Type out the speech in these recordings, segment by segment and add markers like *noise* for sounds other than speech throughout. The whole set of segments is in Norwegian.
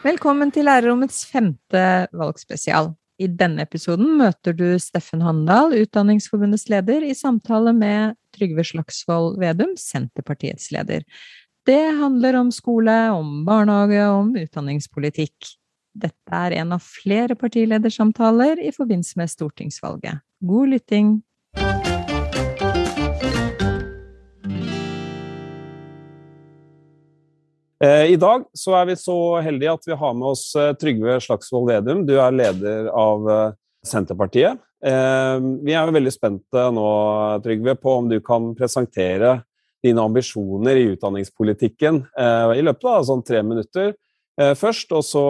Velkommen til lærerrommets femte valgspesial. I denne episoden møter du Steffen Handal, Utdanningsforbundets leder, i samtale med Trygve Slagsvold Vedum, Senterpartiets leder. Det handler om skole, om barnehage om utdanningspolitikk. Dette er en av flere partiledersamtaler i forbindelse med stortingsvalget. God lytting! Eh, I dag så er vi så heldige at vi har med oss eh, Trygve Slagsvold Vedum. Du er leder av eh, Senterpartiet. Vi er veldig spente nå, Trygve, på om du kan presentere dine ambisjoner i utdanningspolitikken i løpet av sånn tre minutter først, og så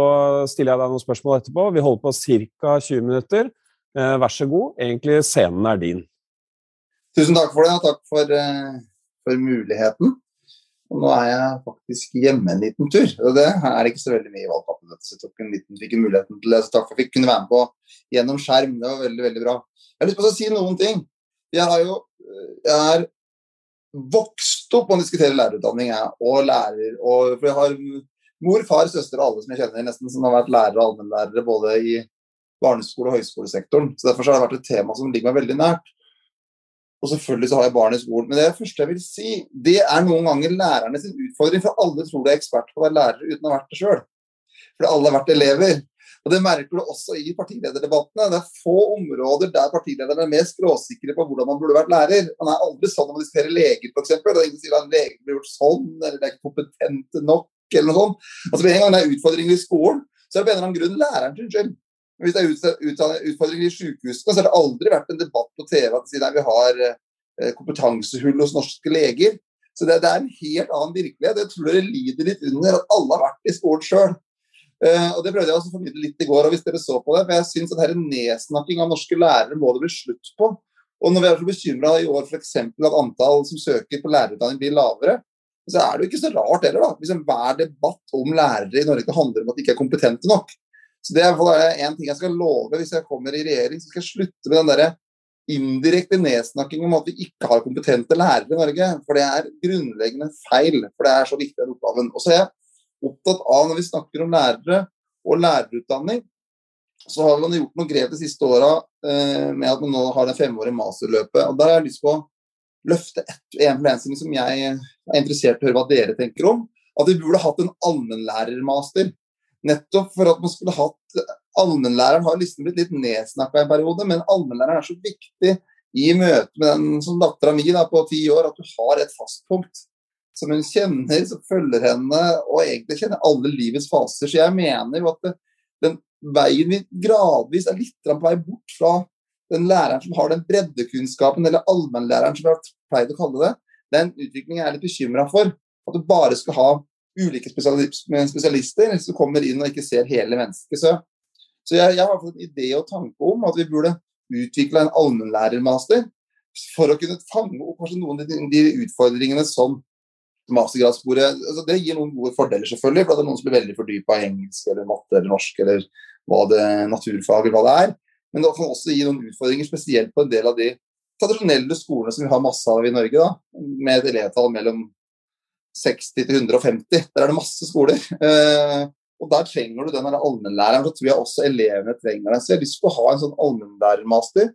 stiller jeg deg noen spørsmål etterpå. Vi holder på ca. 20 minutter. Vær så god. Egentlig scenen er din. Tusen takk for det, og takk for, for muligheten. Og nå er jeg faktisk hjemme en liten tur. og Det er ikke så veldig mye i valgkampen. Så jeg tok en liten, fikk en muligheten til det, så takk for at jeg kunne være med på gjennom skjerm. Det var veldig, veldig bra. Jeg har lyst til å si noen ting. Jeg har jo jeg er vokst opp med å diskutere lærerutdanning jeg, og lærer. Og, for jeg har mor, far, søster og alle som jeg kjenner nesten som har vært lærere og allmennlærere både i barneskole- og høyskolesektoren. Så Derfor så har det vært et tema som ligger meg veldig nært. Og selvfølgelig så har jeg barn i skolen. Men det første jeg vil si, det er noen ganger lærerne sin utfordring. For alle tror de er ekspert på å være lærere uten å ha vært det sjøl. For alle har vært elever. Og Det merker du også i partilederdebattene. Det er få områder der partilederne er mer skråsikre på hvordan man burde vært lærer. Man er aldri sånn når man diskuterer leger, f.eks. Ingen sier at en blir gjort sånn, eller de er ikke kompetente nok, eller noe sånt. Altså Med en gang det er utfordringer i skolen, så er det på en eller annen grunn læreren sin skyld. Men Hvis det er utfordringer i sykehusene, så har det aldri vært en debatt på TV at de vi har eh, kompetansehull hos norske leger. Så det, det, er en helt annen virkelighet. Jeg tror dere lider litt under at alle har vært i skolen sjøl. Uh, eh, og Det prøvde jeg også å formidle litt i går, og hvis dere så på det. For jeg synes at dette nedsnakking av norske lærere må det bli slutt på. Og når vi er så bekymra i år f.eks. at antall som søker på lærerutdanning blir lavere, så er det jo ikke så rart heller, da. Hvis hver debatt om lærere i Norge handler om at de ikke er kompetente nok. Så Det er en ting jeg skal love hvis jeg kommer i regjering. så skal jeg slutte med den der indirekte nedsnakking om at vi ikke har kompetente lærere i Norge. For det er grunnleggende feil. For det er så viktig den oppgaven. Og så er jeg opptatt av, når vi snakker om lærere og lærerutdanning, så har man gjort noen grep de siste åra eh, med at man nå har det femårige masterløpet. og Der har jeg lyst på løfte ett, en problemstilling som jeg er interessert i å høre hva dere tenker om. At vi burde hatt en allmennlærermaster. Nettopp for at man skulle hatt Allmennlæreren har liksom blitt litt nedsnakka en periode, men allmennlæreren er så viktig i møte med den som dattera mi på ti år, at du har et fastpunkt som hun kjenner, som følger henne, og egentlig kjenner alle livets faser. Så jeg mener jo at det, den veien vi gradvis er litt på vei bort fra den læreren som har den breddekunnskapen, eller allmennlæreren som vi har pleid å kalle det, den utviklingen jeg er litt bekymra for. At du bare skal ha ulike spesialister som kommer inn og ikke ser hele mennesket. Så, så jeg, jeg, har fått en idé og tanke om at vi burde utvikle en allmennlærermaster for å kunne fange opp kanskje noen av de, de utfordringene som mastergradssporet altså Det gir noen gode fordeler, selvfølgelig, for det er noen som blir veldig fordypa i engelsk eller matte eller norsk eller hva det, naturfag eller hva det er. Men det kan også gi noen utfordringer, spesielt på en del av de tradisjonelle skolene som vi har masse av i Norge, da, med et elevtall mellom 60 til 150. Der er det masse skoler. Eh, og Der trenger du den allmennlæreren. Så tror jeg også elevene trenger den. Så jeg har lyst til å ha en sånn allmennlærermaster.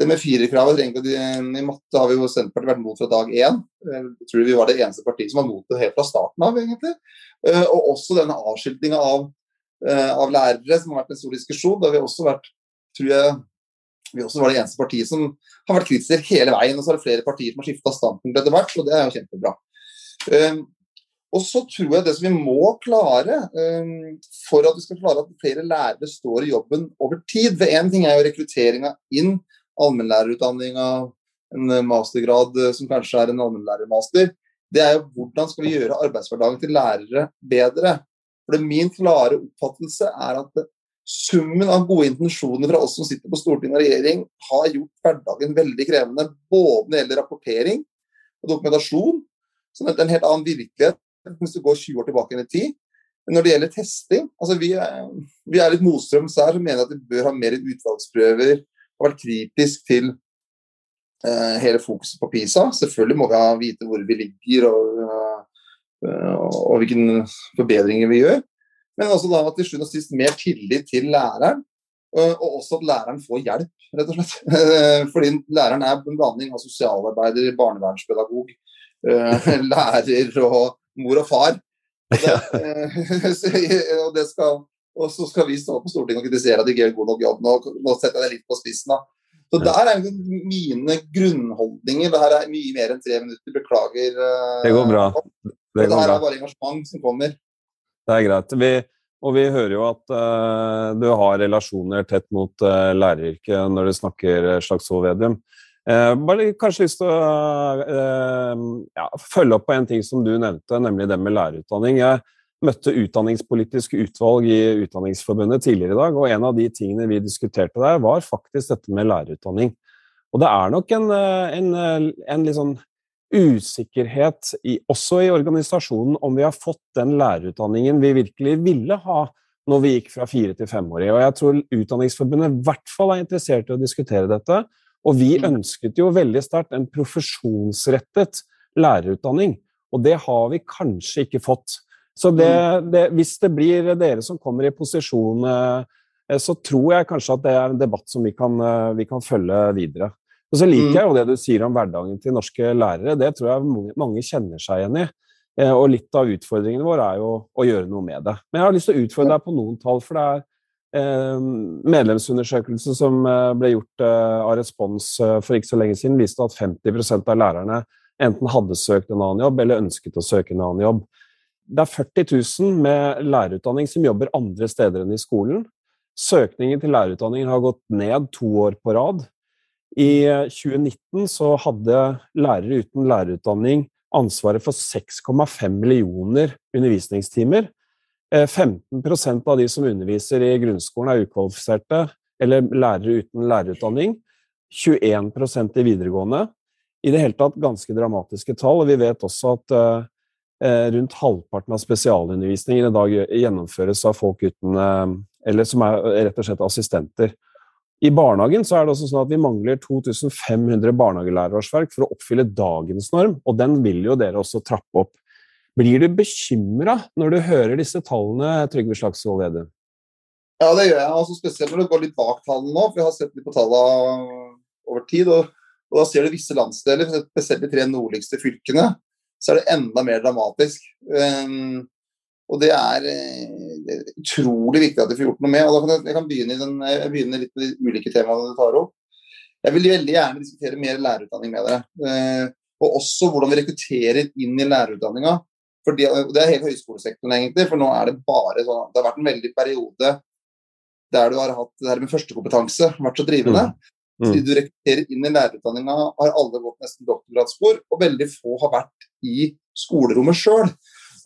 Det med firerkravet I matte har vi jo Senterpartiet vært mot fra dag én. Eh, jeg tror vi var det eneste partiet som var mot det helt fra starten av, egentlig. Eh, og også denne avskiltinga av, av, lærere, som har vært en stor diskusjon. Da har vi også vært, tror jeg, vi også var det eneste partiet som har vært kritisk hele veien. Og så er det flere partier som har skifta standpunkt etter hvert, og det er jo kjempebra. Um, og så tror jeg det som vi må klare, um, for at vi skal klare at flere lærere står i jobben over tid For én ting er jo rekrutteringa inn, allmennlærerutdanninga, en mastergrad eh, som kanskje er en allmennlærermaster. Det er jo hvordan skal vi gjøre arbeidshverdagen til lærere bedre. For det Min klare oppfattelse er at summen av gode intensjoner fra oss som sitter på storting og regjering, har gjort hverdagen veldig krevende. Både når det gjelder rapportering og dokumentasjon, det er en helt annen virkelighet hvis du går 20 år tilbake i tid. Men Når det gjelder testing, altså vi er, vi er litt motstrøms her, som mener at vi bør ha mer utvalgsprøver. Har vært kritisk til eh, hele fokuset på PISA. Selvfølgelig må vi vite hvor vi ligger og, og, og hvilke forbedringer vi gjør. Men også da til sjuende og sist mer tillit til læreren. Uh, og også at læreren får hjelp, rett og slett. *laughs* Fordi læreren er en blanding av sosialarbeider, barnevernspedagog, *laughs* lærer og mor og far. Ja. *laughs* og, det skal, og så skal vi stå på Stortinget og kritisere at de ikke gjør god nok jobb. Nå, nå setter jeg det litt på spissen. da. Så. Der er mine grunnholdninger. Det her er mye mer enn tre minutter. Beklager. Det går bra. Det, går her er bare engasjement som kommer. Det er greit. Vi, og vi hører jo at uh, du har relasjoner tett mot uh, læreryrket når du snakker Slagsvold Vedum. Uh, bare kanskje lyst til å ja, følge opp på en ting som du nevnte, nemlig det med lærerutdanning. Jeg møtte utdanningspolitisk utvalg i Utdanningsforbundet tidligere i dag, og en av de tingene vi diskuterte der, var faktisk dette med lærerutdanning. Og det er nok en, en, en litt sånn usikkerhet i, også i organisasjonen om vi har fått den lærerutdanningen vi virkelig ville ha når vi gikk fra fire til femårig. Og jeg tror Utdanningsforbundet i hvert fall er interessert i å diskutere dette. Og vi mm. ønsket jo veldig sterkt en profesjonsrettet lærerutdanning, og det har vi kanskje ikke fått. Så det, mm. det, hvis det blir dere som kommer i posisjon, eh, så tror jeg kanskje at det er en debatt som vi kan, eh, vi kan følge videre. Og så liker mm. jeg jo det du sier om hverdagen til norske lærere. Det tror jeg mange, mange kjenner seg igjen i. Eh, og litt av utfordringen vår er jo å gjøre noe med det. Men jeg har lyst til å utfordre deg på noen tall, for det er medlemsundersøkelsen medlemsundersøkelse som eh, ble gjort eh, av Respons eh, for ikke så lenge siden, viste at 50% av lærerne enten hadde søkt en annen jobb eller ønsket å søke en annen jobb. Det er 40 000 med lærerutdanning som jobber andre steder enn i skolen. Søkningen til lærerutdanningen har gått ned to år på rad. I 2019 eh, så hadde lærere uten lærerutdanning ansvaret for 6,5 millioner undervisningstimer. 15 eh, av de som underviser i grunnskolen er ukvalifiserte eller lærere uten lærerutdanning. 21% i videregående. I det hele tatt ganske dramatiske tall. og Vi vet også at uh, rundt halvparten av spesialundervisningen i dag gjennomføres av folk uten Eller som er rett og slett assistenter. I barnehagen så er det også sånn at vi mangler 2500 barnehagelærerårsverk for å oppfylle dagens norm, og den vil jo dere også trappe opp. Blir du bekymra når du hører disse tallene, Trygve Slagsvold Vedum? Ja, det gjør jeg. Altså, spesielt når det går litt bak tallene nå. for jeg har sett litt på tallene over tid. Og, og, da ser du visse landsdeler, spesielt de tre nordligste fylkene, så er det enda mer dramatisk. Um, og det er, eh, utrolig viktig at vi får gjort noe med. og da kan Jeg, jeg kan begynne, den, jeg begynner litt med de ulike temaene du tar opp. Jeg vil veldig gjerne diskutere mer lærerutdanning med dere. Eh, og også hvordan vi rekrutterer inn i lærerutdanninga. For det, det er hele høyskolesektoren, egentlig. For nå er det bare sånn Det har vært en veldig periode der du har hatt det her med førstekompetanse vært så drivende. Mm. Mm. Du rekrutterer inn i lærerutdanninga, har alle gått nesten doktorgradsspor, og veldig få har vært i skolerommet sjøl.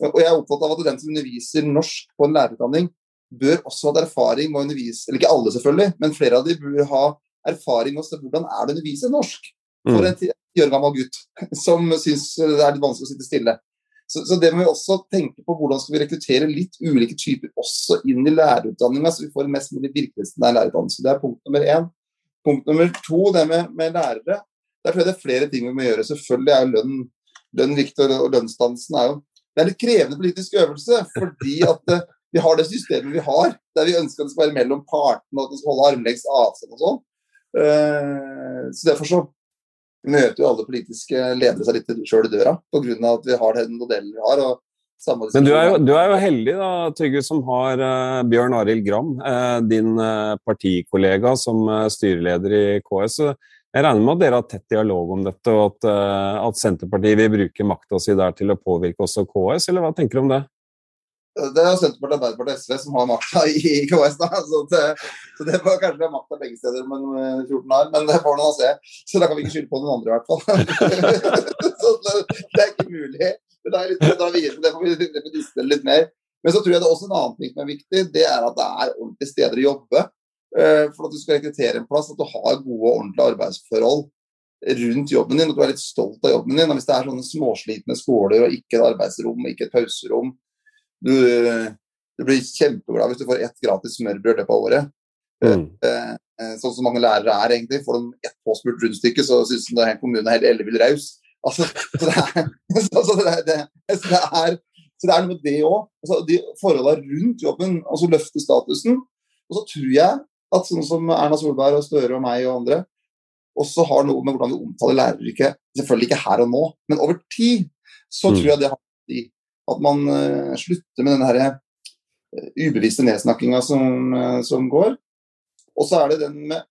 Og jeg er opptatt av at den som underviser norsk på en lærerutdanning, bør også ha erfaring med å undervise Eller ikke alle, selvfølgelig, men flere av de bør ha erfaring med hvordan er det å undervise norsk for mm. en ti år gammel gutt *laughs* som syns det er litt vanskelig å sitte stille. Så, så, det må vi også tenke på hvordan skal vi rekruttere litt ulike typer også inn i lærerutdanninga, så vi får mest mulig virkelighetsnær lærerutdannelse. Det er punkt nummer én. Punkt nummer to, det med, med lærere. Der tror jeg det er flere ting vi må gjøre. Selvfølgelig er lønn, lønn viktig, og lønnsdansen er jo det er en krevende politisk øvelse, fordi at uh, vi har det systemet vi har, der vi ønsker at det skal være mellom partene, at det skal holde armlengdes avstand og sånn. Uh, så Derfor så møter jo alle politiske ledere seg litt sjøl i døra, pga. at vi har den modellen vi har. og men du er, jo, du er, jo, heldig, da, Trygve, som har uh, Bjørn Arild Gram, uh, din uh, partikollega, som styreleder i KS. Jeg regner med at dere har tett dialog om dette, og at, uh, at Senterpartiet vil bruke makta si der til å påvirke også KS, eller hva tenker du om det? Det er Senterpartiet, Arbeiderpartiet og SV som har makta i KS. da, så det, så det var kanskje være makta begge steder om 14 år, men det får noen se. Så da kan vi ikke skylde på noen andre, i hvert fall. *laughs* så det, det, er ikke mulig. Men det er litt, da videre, det får vi diskutere litt mer. Men så tror jeg det er også en annen ting som er viktig, det er at det er ordentlige steder å jobbe. Eh, for at du skal rekruttere en plass, at du har gode og ordentlige arbeidsforhold rundt jobben din, at du er litt stolt av jobben din. Og hvis det er sånne småslitne skoler og ikke et arbeidsrom, ikke et pauserom du, Du blir kjempeglad hvis du får ett gratis smørbrød i løpet av året. Mm. Eh, eh, sånn som mange lærere er, egentlig. Får de ett påspurt rundstykke, så syns de det en kommune helt ellevill raus. Altså, så det er, *laughs* altså, det, er, det, så det er så det er noe med det òg. Altså, de forholdene rundt jobben, altså løfte statusen. Og så tror jeg at sånn som Erna Solberg og Støre og meg og andre også har noe med hvordan vi omtaler læreryrket, selvfølgelig ikke her og nå, men over tid, så tror jeg det har i at man uh, slutter med den her uh, ubevisste nedsnakkinga som, uh, som, går. Og så er det den med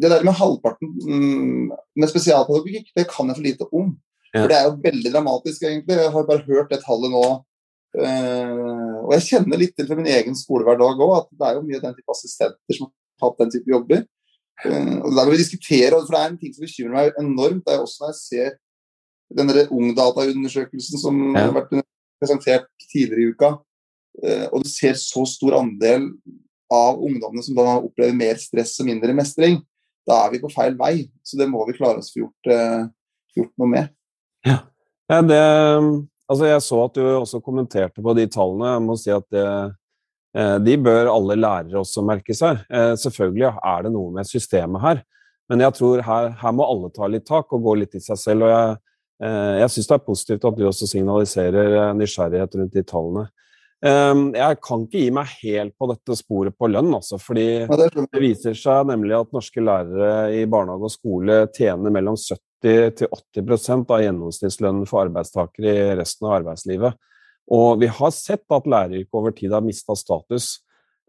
det der med halvparten um, med spesialpedagogikk, det kan jeg for lite om. Ja. For Det er jo veldig dramatisk, egentlig. Jeg har bare hørt det tallet nå. Og jeg kjenner litt til fra min egen skolehverdag òg, at det er jo mye den type assistenter som har hatt den type jobber. Uh, og Der må vi diskutere, for det er en ting som bekymrer meg enormt. det er også når jeg ser den Ungdata-undersøkelsen som ja. har vært presentert tidligere i uka, uh, og du ser så stor andel av ungdommene som da opplever mer stress og mindre mestring, da er vi på feil vei. Så det må vi klare oss få gjort, uh, gjort noe med. Ja, det, altså Jeg så at du også kommenterte på de tallene. Jeg må si at det Eh, de bør alle lærere også merke seg. Eh, selvfølgelig er det noe med systemet her, men jeg tror her, her må alle ta litt tak og gå litt i seg selv. og Jeg, eh, jeg syns det er positivt at du også signaliserer nysgjerrighet rundt de tallene. Jeg kan ikke gi meg helt på dette sporet på lønn, altså, fordi det viser seg nemlig at norske lærere i barnehage og skole tjener mellom 70 80% av gjennomsnittslønnen for arbeidstakere i resten av arbeidslivet. Og vi har sett at læreryrket over tid har mista status.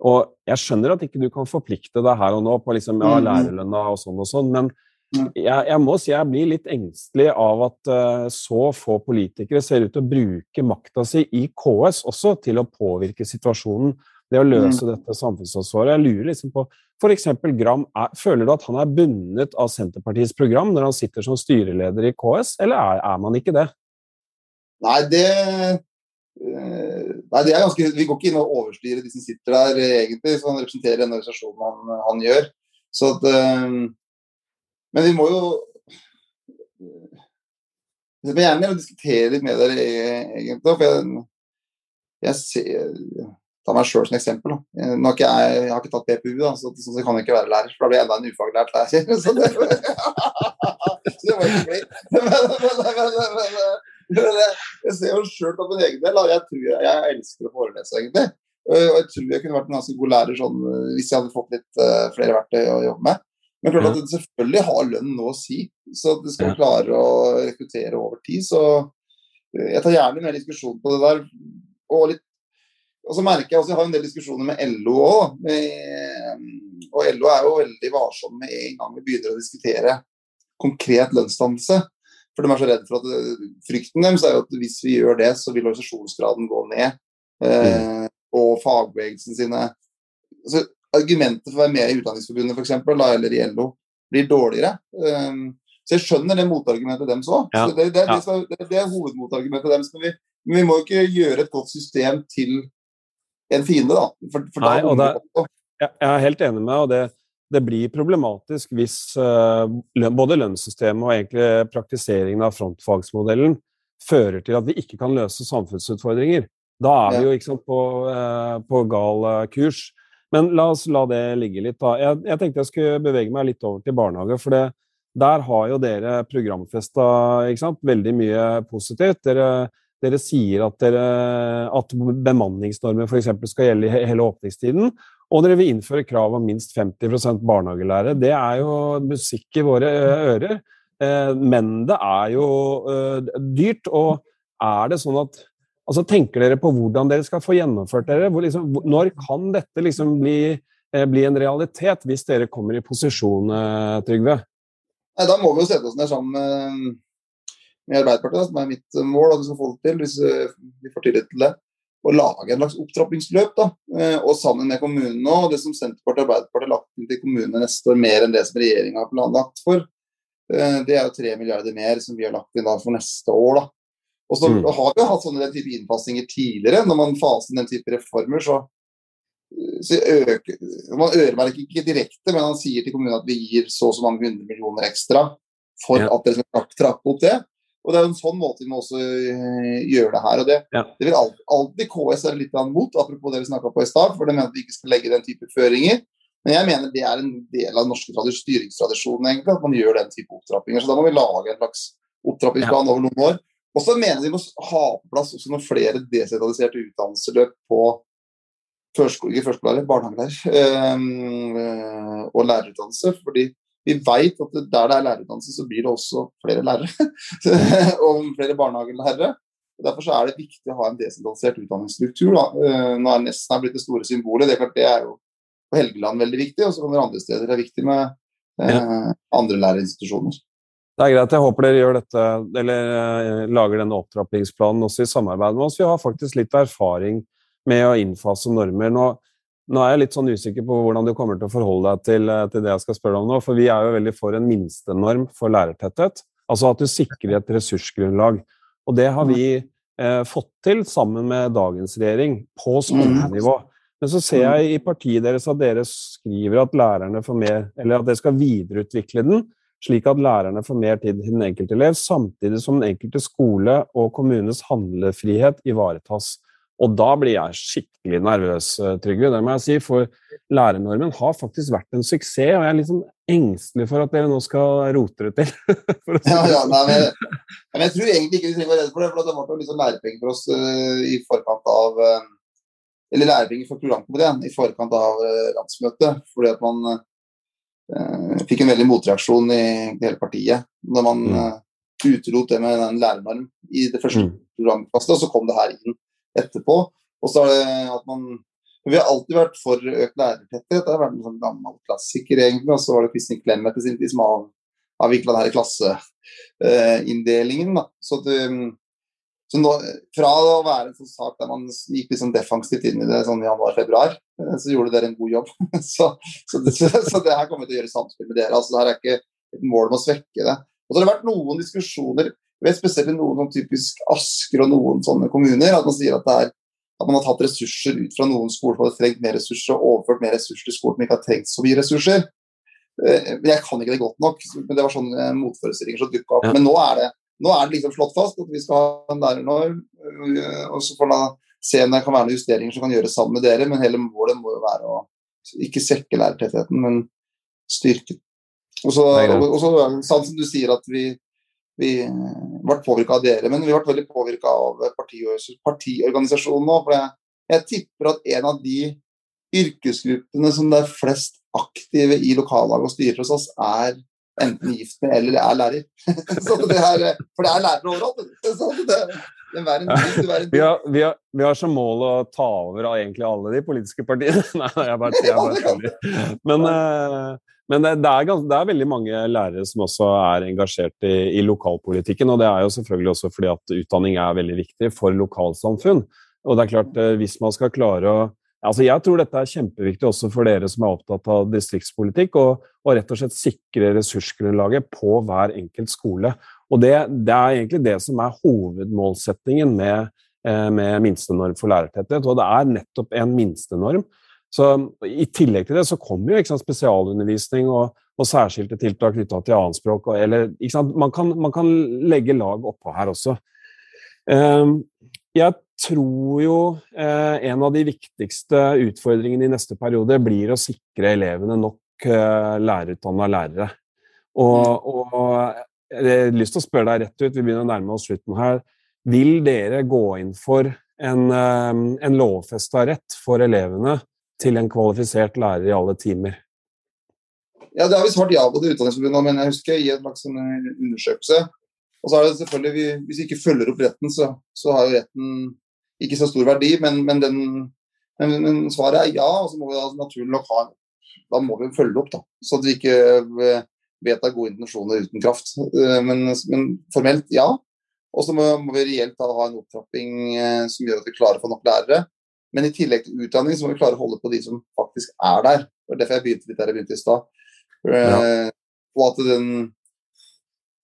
Og jeg skjønner at ikke du kan forplikte deg her og nå på liksom, ja, mm-hmm. lærerlønna og sånn og sånn, men jeg, jeg, må si jeg blir litt engstelig av at uh, så få politikere ser ut til å bruke makta si i KS også til å påvirke situasjonen. Det å løse mm. dette samfunnsansvaret. Jeg lurer liksom på f.eks. Gram. Er, føler du at han er bundet av Senterpartiets program når han sitter som styreleder i KS, eller er, er man ikke det? Nei, det Eh, nei, det er ganske, Vi går ikke inn og overstyrer de som sitter der, eh, egentlig, som representerer den organisasjonen han, han gjør. Så at, men vi må jo Jeg vil gjerne diskutere litt med dere, egentlig. for jeg, jeg ser, Ta meg sjøl som eksempel. Jeg, jeg, jeg, har ikke tatt PPU, da, så, sånn så kan jeg ikke være lærer. For da blir jeg enda en ufaglært lærer. Så *laughs* det, så det var ikke jeg ser jo sjøl på min egen del. Jeg tror jeg, jeg elsker å forelese, egentlig. Og jeg tror jeg kunne vært en ganske god lærer sånn, hvis jeg hadde fått litt uh, flere verktøy å jobbe med. Men klart at selvfølgelig har lønn noe å si. Så at du skal klare å rekruttere over tid. Så eh, jeg tar gjerne mer diskusjon på det der. Og, litt, og så merker jeg også jeg har en del diskusjoner med LO òg. Og LO er jo veldig varsom med en gang vi begynner å diskutere konkret lønnsdannelse. For de er så redd for at eh, Frykten deres er jo at hvis vi gjør det, så vil organisasjonsgraden gå ned. Eh, mm. Og fagbevegelsen sine altså, Argumentet for å være med i Utdanningsforbundet for eksempel, eller i LO blir dårligere. Um, så jeg skjønner det motargumentet deres òg. Ja. Det, det, det, det, det, er hovedmotargumentet deres. Men vi, men vi, må ikke gjøre et godt system til en fiende, da. For, for Nei, da jeg er helt enig med og det det blir problematisk hvis uh, både lønnssystemet og egentlig praktiseringen av frontfagsmodellen fører til at vi ikke kan løse samfunnsutfordringer. Da er vi jo sant, på, uh, på gal uh, kurs. Men la oss la det ligge litt. da. Jeg, jeg, tenkte jeg skulle bevege meg litt over til barnehage. for det, der har jo dere programfesta veldig mye positivt. Dere, dere sier at, dere, at bemanningsnormen f.eks. skal gjelde i hele åpningstiden. Og dere vil innføre krav om minst 50% barnehagelærere. Det er jo musikk i våre eh, ører. Eh, men det er jo eh, dyrt. Og er det sånn at Altså, tenker dere på hvordan dere skal få gjennomført dere? Liksom, når kan dette liksom bli, bli, en realitet, hvis dere kommer i posisjon, Trygve? Nei, Da må vi jo sette oss ned sammen med, med Arbeiderpartiet, som er mitt mål at vi skal få det til, hvis vi får tillit til det å lage en slags opptrappingsløp. da, eh, Og sammen med kommunene og det som Senterpartiet og Arbeiderpartiet har lagt inn til kommunene neste år, mer enn det som regjeringa har planlagt for. Eh, det er jo tre milliarder mer som vi har lagt inn da for neste år. da. Og så mm. har vi jo hatt sånne den type innpasninger tidligere. Når man faser inn den type reformer, så, så øker Man øremerker ikke direkte, men han sier til kommunen at vi gir så og så mange hundre millioner ekstra for ja. at dere skal trappe opp det. Og Det er jo en sånn måte vi må også uh, gjøre det her. og Det, ja. det vil alltid, alltid KS være litt mot, apropos det vi snakka på i stad. For det mener at vi ikke skal legge den type føringer. Men jeg mener det er en del av den norske styringstradisjonen egentlig, at man gjør den type opptrappinger. Så da må vi lage en slags opptrappingsplan over noen år. Og så mener de må ha på plass også noen flere desentraliserte utdannelsesløp på førskole, ikke førskolelærer, barnehagelærer øh, og lærerutdannelse. fordi vi vet at der det er lærerutdannelse, så blir det også flere lærere. *laughs* og flere barnehagelærere. Derfor så er det viktig å ha en desentralisert utdanningsstruktur. Da. Eh, nå er Nesna blitt det store symbolet. Det er, klart, det er jo på Helgeland veldig viktig, og så kommer andre steder det er viktig med eh, andre lærerinstitusjoner. Det er greit. Jeg håper dere gjør dette, eller eh, lager denne opptrappingsplanen også i samarbeid med oss. Vi har faktisk litt erfaring med å innfase normer. Nå, nå er jeg litt sånn usikker på hvordan du kommer til å forholde deg til, eh, til det jeg skal spørre om nå. For vi er jo veldig for en minstenorm for lærertetthet. Altså at du sikrer et ressursgrunnlag. Og det har vi eh, fått til sammen med dagens regjering, på skolenivå. Men så ser jeg i partiet deres at dere skriver at lærerne får mer, eller at dere skal videreutvikle den, slik at lærerne får mer tid til den enkelte elev, samtidig som den enkelte skole og kommunes handlefrihet ivaretas. Og da blir jeg skikkelig nervøs, eh, Trygve, det må jeg si, for lærernormen har faktisk vært en suksess, og jeg er litt sånn engstelig for at dere nå skal rote *laughs* det til. ja, ja, nei, men, *laughs* men, jeg tror egentlig ikke vi trenger å være redde for det, for det var liksom lærepenger for oss uh, i forkant av uh, eller lærepenger for programkomiteen i forkant av uh, landsmøtet. Fordi at man eh, fikk en veldig motreaksjon i hele partiet når man mm. eh, utelot det med en lærernorm i det første mm. programkastet, og så kom det her inn etterpå. Og så er det at man Vi har alltid vært for økt lærertetthet. Det har vært en sånn gammel klassiker, egentlig. Og så var det Kristin Clemet i sin tid som avvikla denne klasseinndelingen. Eh, så det, så nå, Fra å være en sånn sak der man gikk liksom defensivt inn i det sånn januar-februar, eh, så gjorde dere en god jobb. *laughs* så, så, det, så, det, her kommer vi til å gjøre samspill med dere. altså Det her er ikke et mål om å svekke det. Og så har det vært noen diskusjoner, vet spesielt i noen sånn typisk Asker og noen sånne kommuner, at man sier at, er, at man har tatt ressurser ut fra noen skoler som hadde trengt mer ressurser, og overført mer ressurser til skoler som ikke har trengt så mye ressurser. Men jeg kan ikke det godt nok, men det var sånne motforestillinger som dukka opp. Ja. Men nå er det nå er det liksom slått fast at vi skal ha en lærernorm. Øh, og så får man se om det kan være noen justeringer som kan gjøres sammen med dere, men hele målet må jo være å ikke svekke lærertettheten, men styrke Og så, og så sant som du sier at vi, vi ble påvirka av dere, men vi ble veldig påvirka av partiorganisasjonen nå. for jeg, jeg tipper at en av de yrkesgruppene som det er flest aktive i lokallag og styrer hos oss, er enten gift med eller er lærer. *laughs* det er, for det er lærere overalt. Det, det er en tid, det er en. *laughs* Vi, har, vi, har, vi, har, som mål å ta over av egentlig alle de politiske partiene. *laughs* Nei, jeg bare, jeg bare Men, eh, men det, er gans, det, er veldig mange lærere som også er engasjert i, i, lokalpolitikken. Og det er jo selvfølgelig også fordi at utdanning er veldig viktig for lokalsamfunn. Og det er klart, eh, hvis man skal klare å Altså, jeg tror dette er kjempeviktig også for dere som er opptatt av distriktspolitikk, og, og rett og slett sikre ressursgrunnlaget på hver enkelt skole. Og det, det, er egentlig det som er hovedmålsettingen med, eh, med minstenorm for lærertetthet, og det er nettopp en minstenorm. Så I tillegg til det så kommer jo sant, spesialundervisning og, og, særskilte tiltak knytta til annetspråk. Eller, man, kan, man kan legge lag oppå her også. Um, jeg tror jo eh, en av de viktigste utfordringene i neste periode blir å sikre elevene nok eh, lærerutdanna lærere. Og, mm. og, jeg har lyst til å spørre deg rett ut, vi begynner å nærme oss slutten her. Vil dere gå inn for en, eh, en lovfesta rett for elevene til en kvalifisert lærer i alle timer? Ja, Det har vi svart ja på til Utdanningsforbundet, men jeg husker i en slags undersøkelse. Og så er det selvfølgelig, Hvis vi ikke følger opp retten, så, så har jo retten ikke så stor verdi, men, men, den, men, men svaret er ja. Og så må vi da naturlig nok ha Da må vi følge opp, da. Så at vi ikke eh, vedtar gode intensjoner uten kraft. Eh, men, men formelt ja. Og så må, må, vi reelt da ha en opptrapping eh, som gjør at vi klarer å få nok lærere. Men i tillegg til utdanning så må vi klare å holde på de som faktisk er der. Det var derfor jeg begynte litt der jeg begynte i stad. Ja. Og at den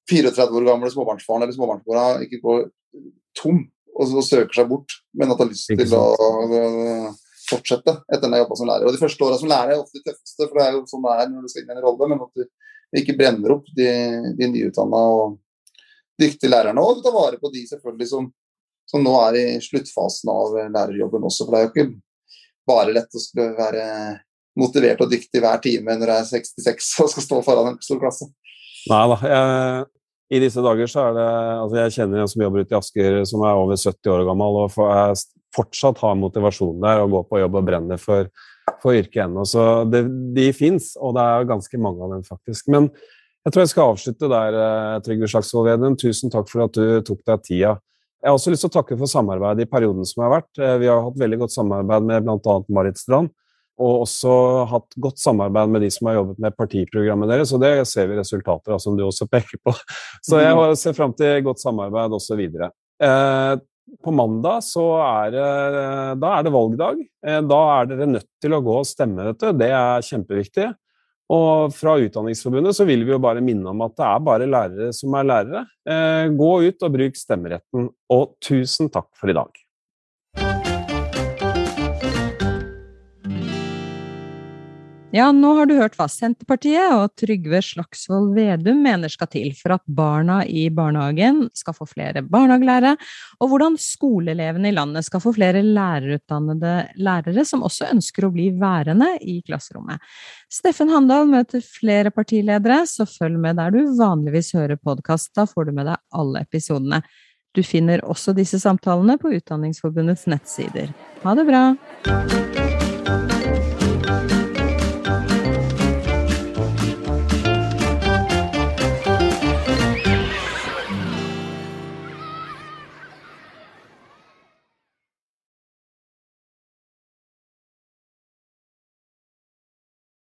34 år gamle småbarnsfaren eller småbarnsmora ikke går tom og så søker seg bort, men at har lyst til å, å fortsette etter den jobba som lærer. Og De første åra som lærer er ofte de tøffeste, for det er jo sånn det er når du skal inn i en rolle. Men at du ikke brenner opp de, de nyutdanna og dyktige lærerne. Og du tar vare på de selvfølgelig som, som nå er i sluttfasen av lærerjobben også. For det er jo ikke bare lett å skulle være motivert og dyktig hver time når du er 66 og skal stå foran en stor klasse. Nei da. I disse dager så er det altså Jeg kjenner en som jobber ute i Asker som er over 70 år gammel og for, fortsatt har motivasjon der og går på jobb og brenner for, for yrket ennå. Så det, de fins, og det er ganske mange av dem, faktisk. Men jeg tror jeg skal avslutte der, eh, Trygve Slagsvold Vedum. Tusen takk for at du tok deg tida. Jeg har også lyst til å takke for samarbeidet i perioden som har vært. Eh, vi har hatt veldig godt samarbeid med bl.a. Marit Strand og også hatt godt samarbeid med de som har jobbet med partiprogrammet deres, og det ser vi resultater av, som du også peker på. Så jeg mm. ser fram til godt samarbeid osv. Eh, på mandag så er det, da er det valgdag. Eh, da er dere nødt til å gå og stemme, dette. Det er kjempeviktig. Og fra Utdanningsforbundet så vil vi jo bare minne om at det er bare lærere som er lærere. Eh, gå ut og bruk stemmeretten. Og tusen takk for i dag. Ja, nå har du hørt hva Senterpartiet og Trygve Slagsvold Vedum mener skal til for at barna i barnehagen skal få flere barnehagelærere, og hvordan skoleelevene i landet skal få flere lærerutdannede lærere som også ønsker å bli værende i klasserommet. Steffen Handal møter flere partiledere, så følg med der du vanligvis hører podkast. Da får du med deg alle episodene. Du finner også disse samtalene på Utdanningsforbundets nettsider. Ha det bra!